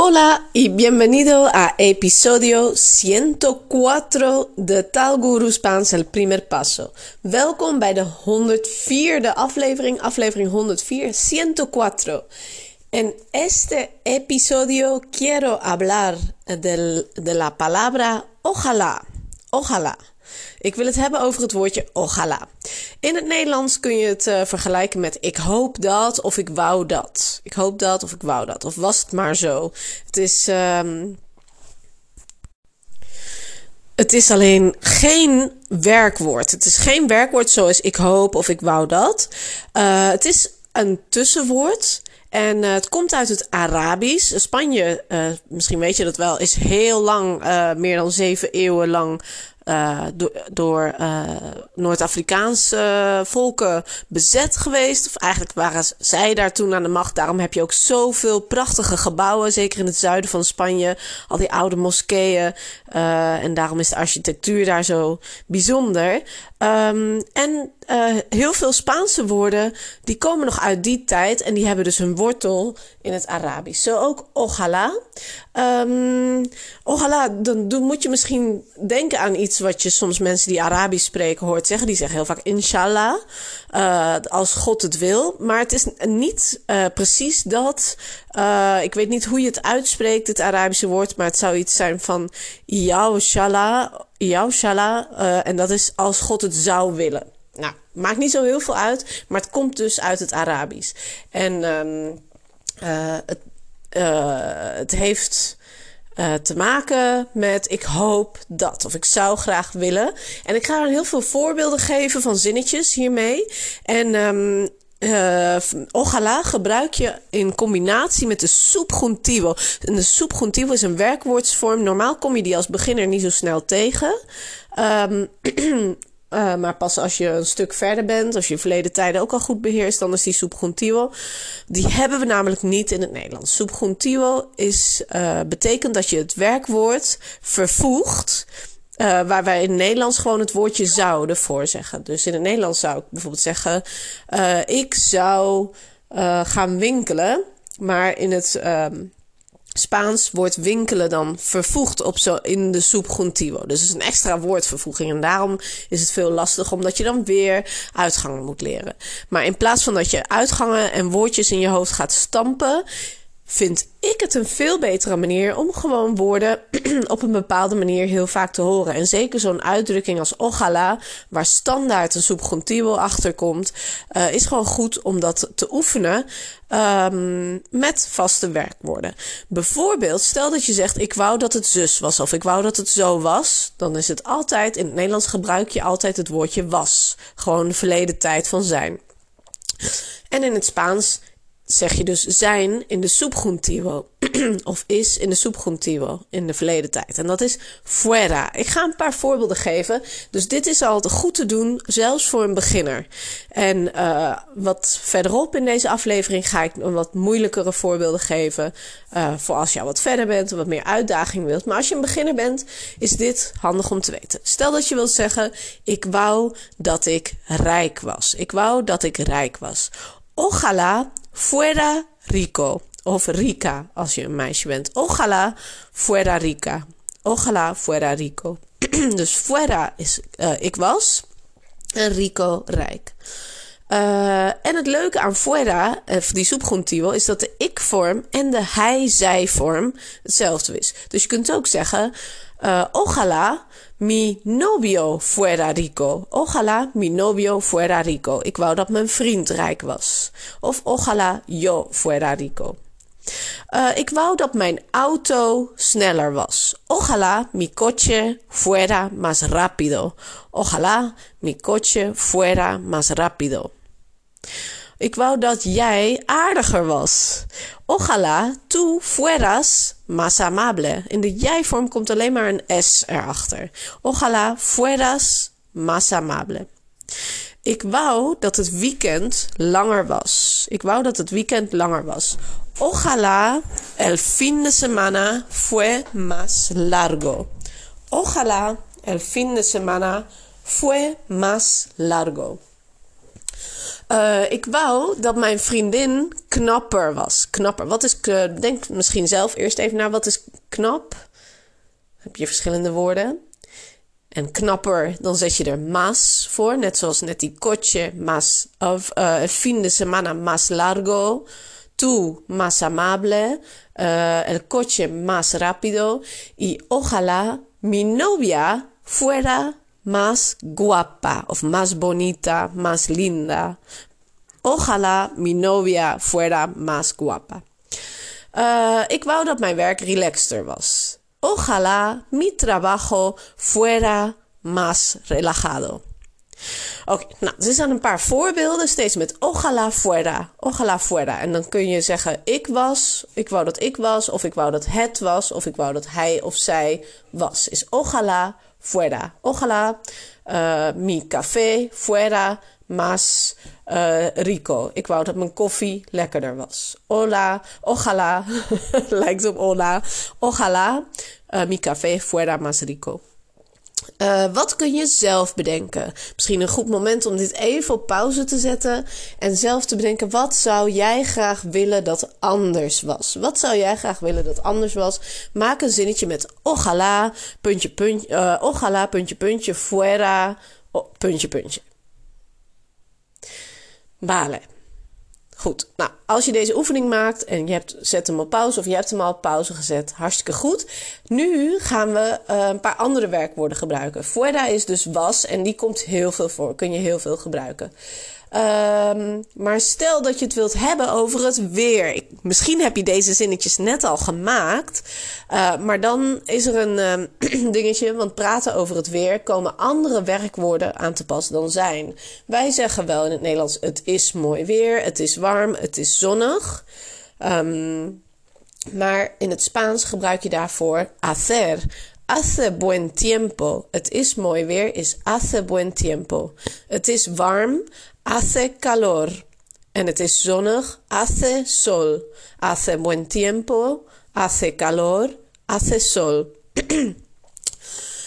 Hola y bienvenido a episodio 104 de Taalguru Spaans El Primer Paso. Welkom bij de 104e aflevering, aflevering 104, 104. En este episodio quiero hablar del, de la palabra ojalá. Ojalá. Ik wil het hebben over het woordje ojalá. In het Nederlands kun je het uh, vergelijken met ik hoop dat of ik wou dat. Ik hoop dat of ik wou dat. Of was het maar zo. Het is. Um, het is alleen geen werkwoord. Het is geen werkwoord zoals ik hoop of ik wou dat. Uh, het is een tussenwoord. En uh, het komt uit het Arabisch. Spanje, misschien weet je dat wel, is heel lang, meer dan zeven eeuwen lang uh, door, uh, Noord-Afrikaanse volken bezet geweest. Of eigenlijk waren zij daar toen aan de macht. Daarom heb je ook zoveel prachtige gebouwen, zeker in het zuiden van Spanje. Al die oude moskeeën. En daarom is de architectuur daar zo bijzonder. Um, en uh, heel veel Spaanse woorden die komen nog uit die tijd en die hebben dus hun wortel in het Arabisch. Zo ook ojalá. Um, ojalá, dan, dan moet je misschien denken aan iets wat je soms mensen die Arabisch spreken hoort zeggen. Die zeggen heel vaak inshallah, uh, als God het wil. Maar het is niet uh, precies dat. Ik weet niet hoe je het uitspreekt, het Arabische woord, maar het zou iets zijn van Yaushala, uh, en dat is als God het zou willen. Nou, maakt niet zo heel veel uit, maar het komt dus uit het Arabisch. En um, uh, het, uh, het heeft uh, te maken met ik hoop dat of ik zou graag willen. En ik ga er heel veel voorbeelden geven van zinnetjes hiermee. En um, gebruik je in combinatie met de subjuntivo. En de subjuntivo is een werkwoordsvorm. Normaal kom je die als beginner niet zo snel tegen. Um, Uh, maar pas als je een stuk verder bent, als je verleden tijden ook al goed beheerst, dan is die subjuntivo. Die hebben we namelijk niet in het Nederlands. Subjuntivo is, uh, betekent dat je het werkwoord vervoegt. Uh, waar wij in het Nederlands gewoon het woordje zouden voor zeggen. Dus in het Nederlands zou ik bijvoorbeeld zeggen: Ik zou gaan winkelen. Maar in het. Um, Spaans wordt winkelen dan vervoegd op zo in de subjuntivo. Dus het is een extra woordvervoeging. En daarom is het veel lastig, omdat je dan weer uitgangen moet leren. Maar in plaats van dat je uitgangen en woordjes in je hoofd gaat stampen, vind ik het een veel betere manier om gewoon woorden op een bepaalde manier heel vaak te horen. En zeker zo'n uitdrukking als ojalá, waar standaard een subjuntivo achter komt, uh, is gewoon goed om dat te oefenen um, met vaste werkwoorden. Bijvoorbeeld, stel dat je zegt ik wou dat het zus was of ik wou dat het zo was, dan is het altijd, in het Nederlands gebruik je altijd het woordje was. Gewoon de verleden tijd van zijn. En in het Spaans zeg je dus zijn in de subjuntivo. of is in de subjuntivo in de verleden tijd. En dat is fuera. Ik ga een paar voorbeelden geven. Dus dit is al goed te doen, zelfs voor een beginner. En uh, wat verderop in deze aflevering ga ik wat moeilijkere voorbeelden geven. Uh, voor als je al wat verder bent, wat meer uitdaging wilt. Maar als je een beginner bent, is dit handig om te weten. Stel dat je wilt zeggen: Ik wou dat ik rijk was. Ik wou dat ik rijk was. Ojalá fuera rico. Of rica, als je een meisje bent. Ojalá fuera rica. Ojalá fuera rico. dus fuera is uh, ik was. En rico rijk. Uh, en het leuke aan fuera, uh, die subjuntivo, is dat de ik-vorm en de hij-zij-vorm hetzelfde is. Dus je kunt ook zeggen, uh, ojalá mi novio fuera rico. Ojalá mi novio fuera rico. Ik wou dat mijn vriend rijk was. Of ojalá yo fuera rico. Uh, ik wou dat mijn auto sneller was. Ojalá mi coche fuera más rápido. Ojalá mi coche fuera más rápido. Ik wou dat jij aardiger was. Ojalá tú fueras más amable. In de jij-vorm komt alleen maar een S erachter. Ojalá fueras más amable. Ik wou dat het weekend langer was. Ik wou dat het weekend langer was. Ojalá el fin de semana fue más largo. Ojalá el fin de semana fue más largo. Uh, ik wou dat mijn vriendin knapper was. Knapper. Wat is. Denk misschien zelf eerst even naar wat is knap. Heb je verschillende woorden. En knapper, dan zet je er más voor. Net zoals net die coche más. Of uh, fin de semana más largo. Tú más amable. Uh, el coche más rápido. Y ojalá mi novia fuera más guapa of más bonita, más linda. Ojalá mi novia fuera más guapa. Uh, ik wou dat mijn werk relaxter was. Ojalá mi trabajo fuera más relajado. Oké, okay, nou, er zijn een paar voorbeelden, steeds met ojalá fuera, ojalá fuera. En dan kun je zeggen, ik was, ik wou dat ik was, of ik wou dat het was, of ik wou dat hij of zij was. Is ojalá fuera. Ojalá uh, mi café fuera más uh, rico. Ik wou dat mijn koffie lekkerder was. Hola, ojalá, lijkt op hola. Ojalá uh, mi café fuera más rico. Uh, wat kun je zelf bedenken? Misschien een goed moment om dit even op pauze te zetten en zelf te bedenken: wat zou jij graag willen dat anders was? Wat zou jij graag willen dat anders was? Maak een zinnetje met ojalá, puntje, puntje, uh, puntje, puntje, fuera, oh, puntje, puntje. Vale. Goed, nou, als je deze oefening maakt en je hebt, zet hem op pauze of je hebt hem al op pauze gezet, hartstikke goed. Nu gaan we uh, een paar andere werkwoorden gebruiken. Fuera is dus was en die komt heel veel voor, kun je heel veel gebruiken. Um, maar stel dat je het wilt hebben over het weer. misschien heb je deze zinnetjes net al gemaakt. Uh, maar dan is er een uh, dingetje. Want praten over het weer komen andere werkwoorden aan te pas dan zijn. Wij zeggen wel in het Nederlands: het is mooi weer, het is warm, het is zonnig. Um, maar in het Spaans gebruik je daarvoor hacer. Hace buen tiempo. Het is mooi weer, is hace buen tiempo. Het is warm, hace calor. En het is zonnig, hace sol. Hace buen tiempo, hace calor, hace sol.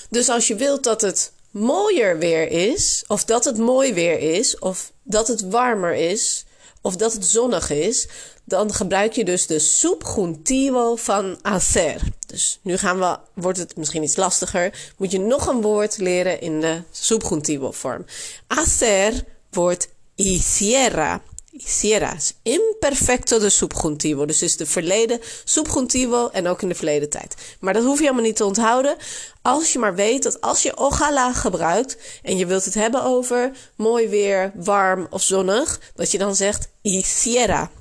dus als je wilt dat het mooier weer is, of dat het mooi weer is, of dat het warmer is, of dat het zonnig is, dan gebruik je dus de subjuntivo van hacer. Dus nu gaan we, wordt het misschien iets lastiger. Moet je nog een woord leren in de subjuntivo vorm. Hacer wordt hiciera. Hiciera is imperfecto de subjuntivo. Dus is de verleden subjuntivo en ook in de verleden tijd. Maar dat hoef je helemaal niet te onthouden. Als je maar weet dat als je ojalá gebruikt en je wilt het hebben over mooi weer, warm of zonnig, dat je dan zegt hiciera.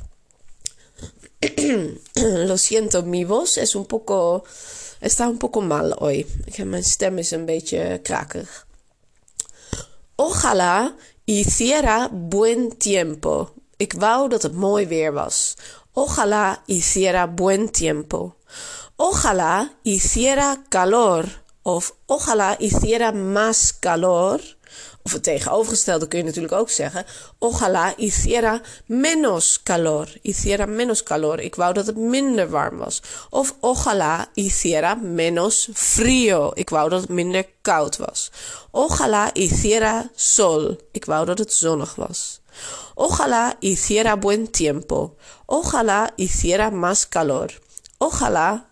Lo siento, mi voz es un poco. Está un poco mal hoy. Mijn stem is een beetje krakerig. Ojalá hiciera buen tiempo. Ik wou dat het mooi weer was. Ojalá hiciera buen tiempo. Ojalá hiciera calor. Of ojalá hiciera más calor. Of het tegenovergestelde kun je natuurlijk ook zeggen. Ojalá hiciera menos calor. Hiciera menos calor. Ik wou dat het minder warm was. Of ojalá hiciera menos frío. Ik wou dat het minder koud was. Ojalá hiciera sol. Ik wou dat het zonnig was. Ojalá hiciera buen tiempo. Ojalá hiciera más calor. Ojalá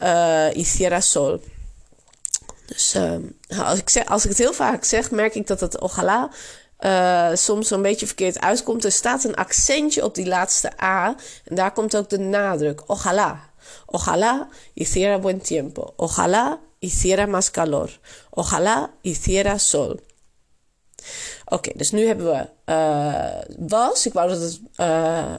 uh, hiciera sol. Dus als, ik zeg, als ik het heel vaak zeg, merk ik dat het ojalá uh, soms zo'n beetje verkeerd uitkomt. Er staat een accentje op die laatste A. En daar komt ook de nadruk. Ojalá. Ojalá hiciera buen tiempo. Ojalá hiciera más calor. Ojalá hiciera sol. Oké, dus nu hebben we uh, was. Ik wou dat het uh,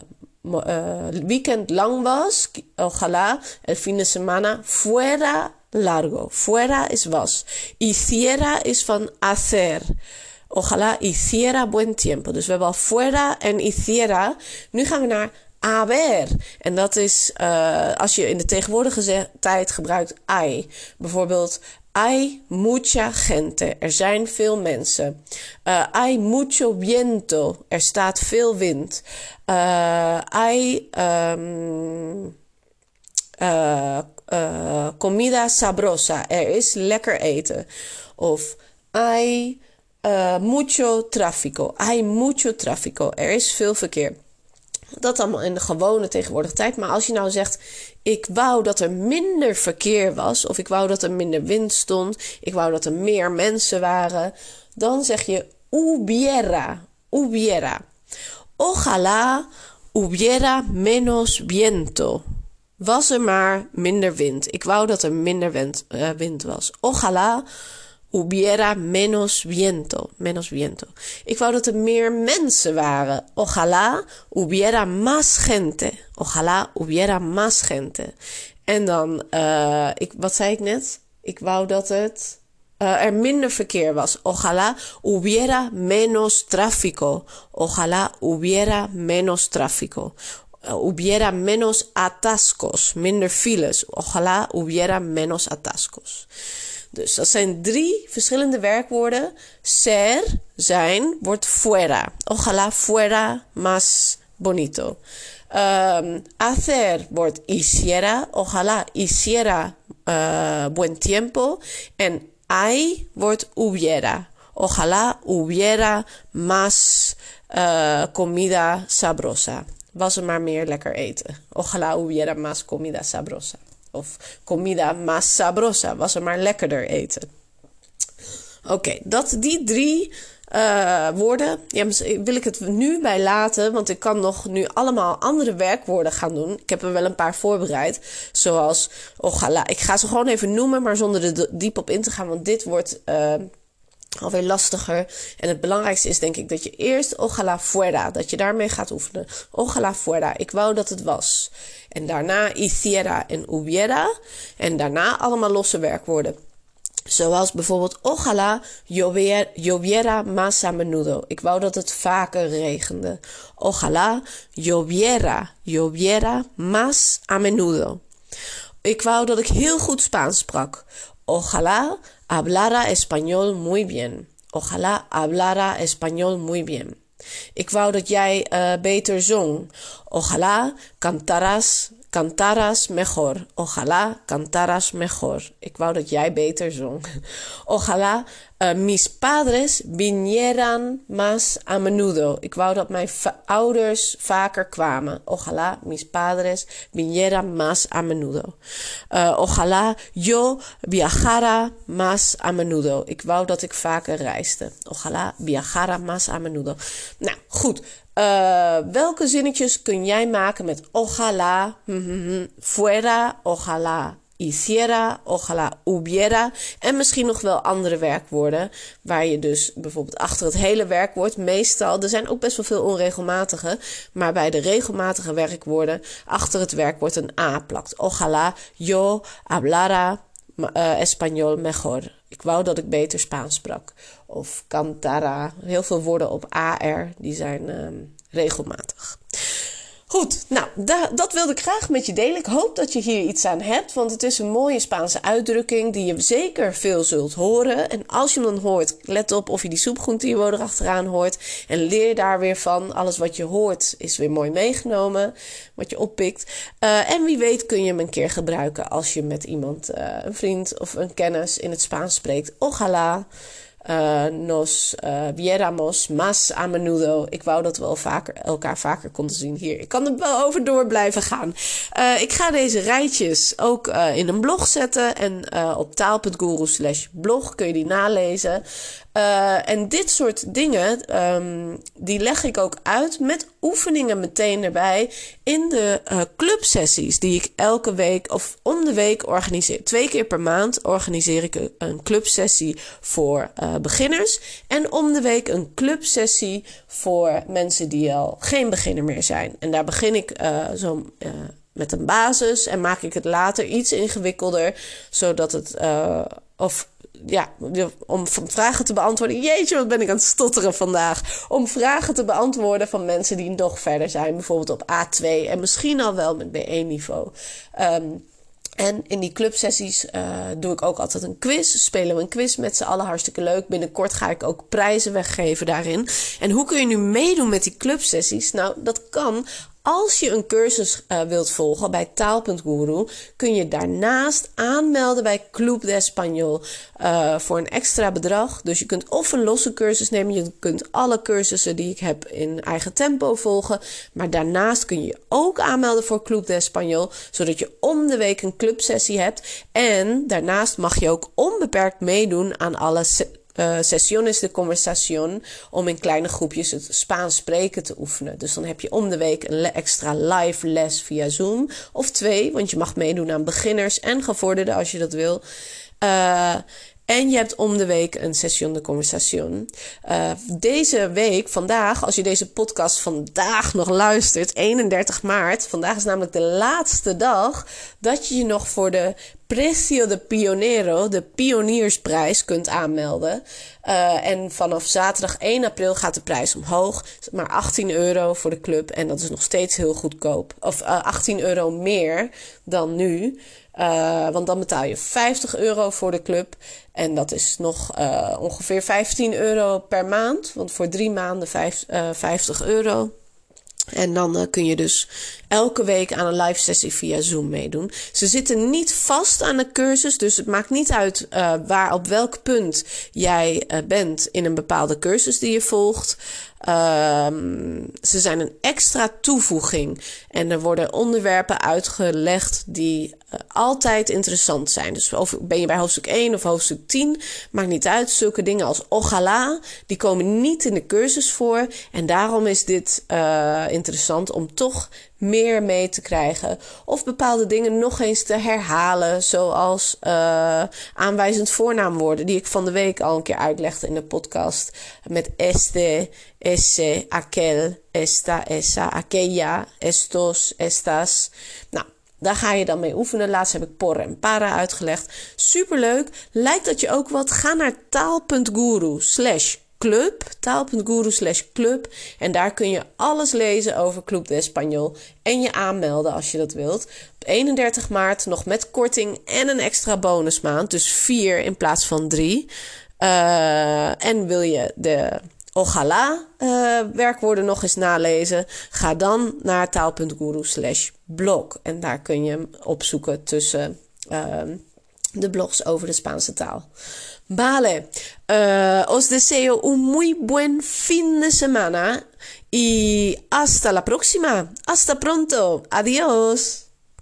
weekend lang was. Ojalá el fin de semana fuera largo. Fuera is was. Hiciera is van hacer. Ojalá hiciera buen tiempo. Dus we hebben al fuera en hiciera. Nu gaan we naar haber. En dat is als je in de tegenwoordige tijd gebruikt hay. Bijvoorbeeld hay mucha gente. Er zijn veel mensen. Uh, hay mucho viento. Er staat veel wind. Uh, hay um, uh, comida sabrosa. Er is lekker eten. Of hay mucho tráfico. Hay mucho tráfico. Er is veel verkeer. Dat allemaal in de gewone tegenwoordige tijd. Maar als je nou zegt, ik wou dat er minder verkeer was, of ik wou dat er minder wind stond, ik wou dat er meer mensen waren, dan zeg je hubiera, hubiera. Ojalá hubiera menos viento. Was er maar minder wind. Ik wou dat er minder wind, uh, wind was. Ojalá hubiera menos viento. Menos viento. Ik wou dat er meer mensen waren. Ojalá hubiera más gente. Ojalá hubiera más gente. En dan, uh, ik, wat zei ik net? Ik wou dat het uh, er minder verkeer was. Ojalá hubiera menos tráfico. Ojalá hubiera menos tráfico. Uh, hubiera menos atascos. Minder files. Ojalá hubiera menos atascos. Dus dat zijn drie verschillende werkwoorden. Ser, zijn, wordt fuera. Ojalá fuera más bonito. Um, hacer wordt hiciera. Ojalá hiciera uh, buen tiempo. En hay wordt hubiera. Ojalá hubiera más uh, comida sabrosa. Was er maar meer lekker eten. Ojalá hubiera más comida sabrosa. Of comida más sabrosa. Was er maar lekkerder eten. Oké, dat die drie uh, woorden. Ja, wil ik het nu bij laten, want ik kan nog nu allemaal andere werkwoorden gaan doen. Ik heb er wel een paar voorbereid. Zoals ojalá. Ik ga ze gewoon even noemen, maar zonder er diep op in te gaan, want dit wordt. Uh, alweer lastiger. En het belangrijkste is denk ik dat je eerst ojalá fuera, dat je daarmee gaat oefenen. Ojalá fuera, ik wou dat het was. En daarna hiciera en hubiera. En daarna allemaal losse werkwoorden. Zoals bijvoorbeeld, ojalá lloviera más a menudo. Ik wou dat het vaker regende. Ojalá lloviera, lloviera más a menudo. Ik wou dat ik heel goed Spaans sprak. Ojalá hablara español muy bien. Ojalá hablara español muy bien. Ik wou dat jij uh, beter zong. Ojalá cantaras Cantaras mejor. Ojalá cantaras mejor. Ik wou dat jij beter zong. Ojalá uh, mis padres vinieran más a menudo. Ik wou dat mijn ouders vaker kwamen. Ojalá mis padres vinieran más a menudo. Uh, ojalá yo viajara más a menudo. Ik wou dat ik vaker reisde. Ojalá viajara más a menudo. Nou, goed. Uh, welke zinnetjes kun jij maken met ojalá, fuera, ojalá, hiciera, ojalá, hubiera en misschien nog wel andere werkwoorden waar je dus bijvoorbeeld achter het hele werkwoord meestal, er zijn ook best wel veel onregelmatige, maar bij de regelmatige werkwoorden achter het werkwoord een a plakt. Ojalá yo hablara uh, español mejor. Ik wou dat ik beter Spaans sprak. Of cantara. Heel veel woorden op AR, die zijn um, regelmatig. Goed, nou, dat wilde ik graag met je delen. Ik hoop dat je hier iets aan hebt, want het is een mooie Spaanse uitdrukking die je zeker veel zult horen. En als je hem dan hoort, let op of je die soepgroentiewo erachteraan hoort en leer daar weer van. Alles wat je hoort is weer mooi meegenomen, wat je oppikt. Uh, en wie weet kun je hem een keer gebruiken als je met iemand, uh, een vriend of een kennis in het Spaans spreekt. Ojalá. Uh, nos uh, viéramos más a menudo. Ik wou dat we vaker, elkaar vaker konden zien hier. Ik kan er wel over door blijven gaan. Uh, ik ga deze rijtjes ook in een blog zetten. En op taal.guru slash blog kun je die nalezen. En dit soort dingen, um, die leg ik ook uit met oefeningen meteen erbij in de uh, clubsessies die ik elke week of om de week organiseer. Twee keer per maand organiseer ik een clubsessie voor uh, beginners en om de week een clubsessie voor mensen die al geen beginner meer zijn. En daar begin ik zo met een basis en maak ik het later iets ingewikkelder, zodat het of ja, om vragen te beantwoorden. Jeetje, wat ben ik aan het stotteren vandaag. Om vragen te beantwoorden van mensen die nog verder zijn. Bijvoorbeeld op A2 en misschien al wel met B1-niveau. Um, en in die clubsessies uh, doe ik ook altijd een quiz. Spelen we een quiz met z'n allen. Hartstikke leuk. Binnenkort ga ik ook prijzen weggeven daarin. En hoe kun je nu meedoen met die clubsessies? Nou, dat kan Als je een cursus uh, wilt volgen bij Taal.guru, kun je daarnaast aanmelden bij Club de Español uh, voor een extra bedrag. Dus je kunt of een losse cursus nemen, je kunt alle cursussen die ik heb in eigen tempo volgen. Maar daarnaast kun je ook aanmelden voor Club de Español, zodat je om de week een clubsessie hebt. En daarnaast mag je ook onbeperkt meedoen aan alle uh, sesiones de conversación om in kleine groepjes het Spaans spreken te oefenen. Dus dan heb je om de week een extra live les via Zoom. Of twee, want je mag meedoen aan beginners en gevorderden als je dat wil. Uh, en je hebt om de week een session de conversation. Uh, deze week, vandaag, als je deze podcast vandaag nog luistert, 31 maart. Vandaag is namelijk de laatste dag dat je je nog voor de Precio de Pionero, de pioniersprijs, kunt aanmelden. Uh, en vanaf zaterdag 1 april gaat de prijs omhoog. Maar 18 euro voor de club. En dat is nog steeds heel goedkoop. Of uh, 18 euro meer dan nu. Uh, want dan betaal je 50 euro voor de club. En dat is nog uh, ongeveer 15 euro per maand. Want voor drie maanden 5, uh, 50 euro. En dan kun je dus elke week aan een live sessie via Zoom meedoen. Ze zitten niet vast aan de cursus, dus het maakt niet uit waar op welk punt jij bent in een bepaalde cursus die je volgt. Um, ze zijn een extra toevoeging en er worden onderwerpen uitgelegd die uh, altijd interessant zijn. Dus of ben je bij hoofdstuk 1 of hoofdstuk 10, maakt niet uit. Zulke dingen als ogala, die komen niet in de cursus voor. En daarom is dit uh, interessant om toch meer mee te krijgen. Of bepaalde dingen nog eens te herhalen. Zoals uh, aanwijzend voornaamwoorden. Die ik van de week al een keer uitlegde in de podcast. Met este, esse, aquel, esta, esa, aquella, estos, estas. Nou, daar ga je dan mee oefenen. Laatst heb ik por en para uitgelegd. Superleuk. Lijkt dat je ook wat? Ga naar taal.guru slash club, taal.guru slash club. En daar kun je alles lezen over Club de Español en je aanmelden als je dat wilt. Op 31 maart nog met korting en een extra bonusmaand. Dus 4 in plaats van 3. Uh, en wil je de Ogala uh, werkwoorden nog eens nalezen? Ga dan naar taal.guru slash blog. En daar kun je hem opzoeken tussen uh, de blogs over de Spaanse taal. Vale, uh, os deseo un muy buen fin de semana y hasta la próxima. Hasta pronto. Adiós.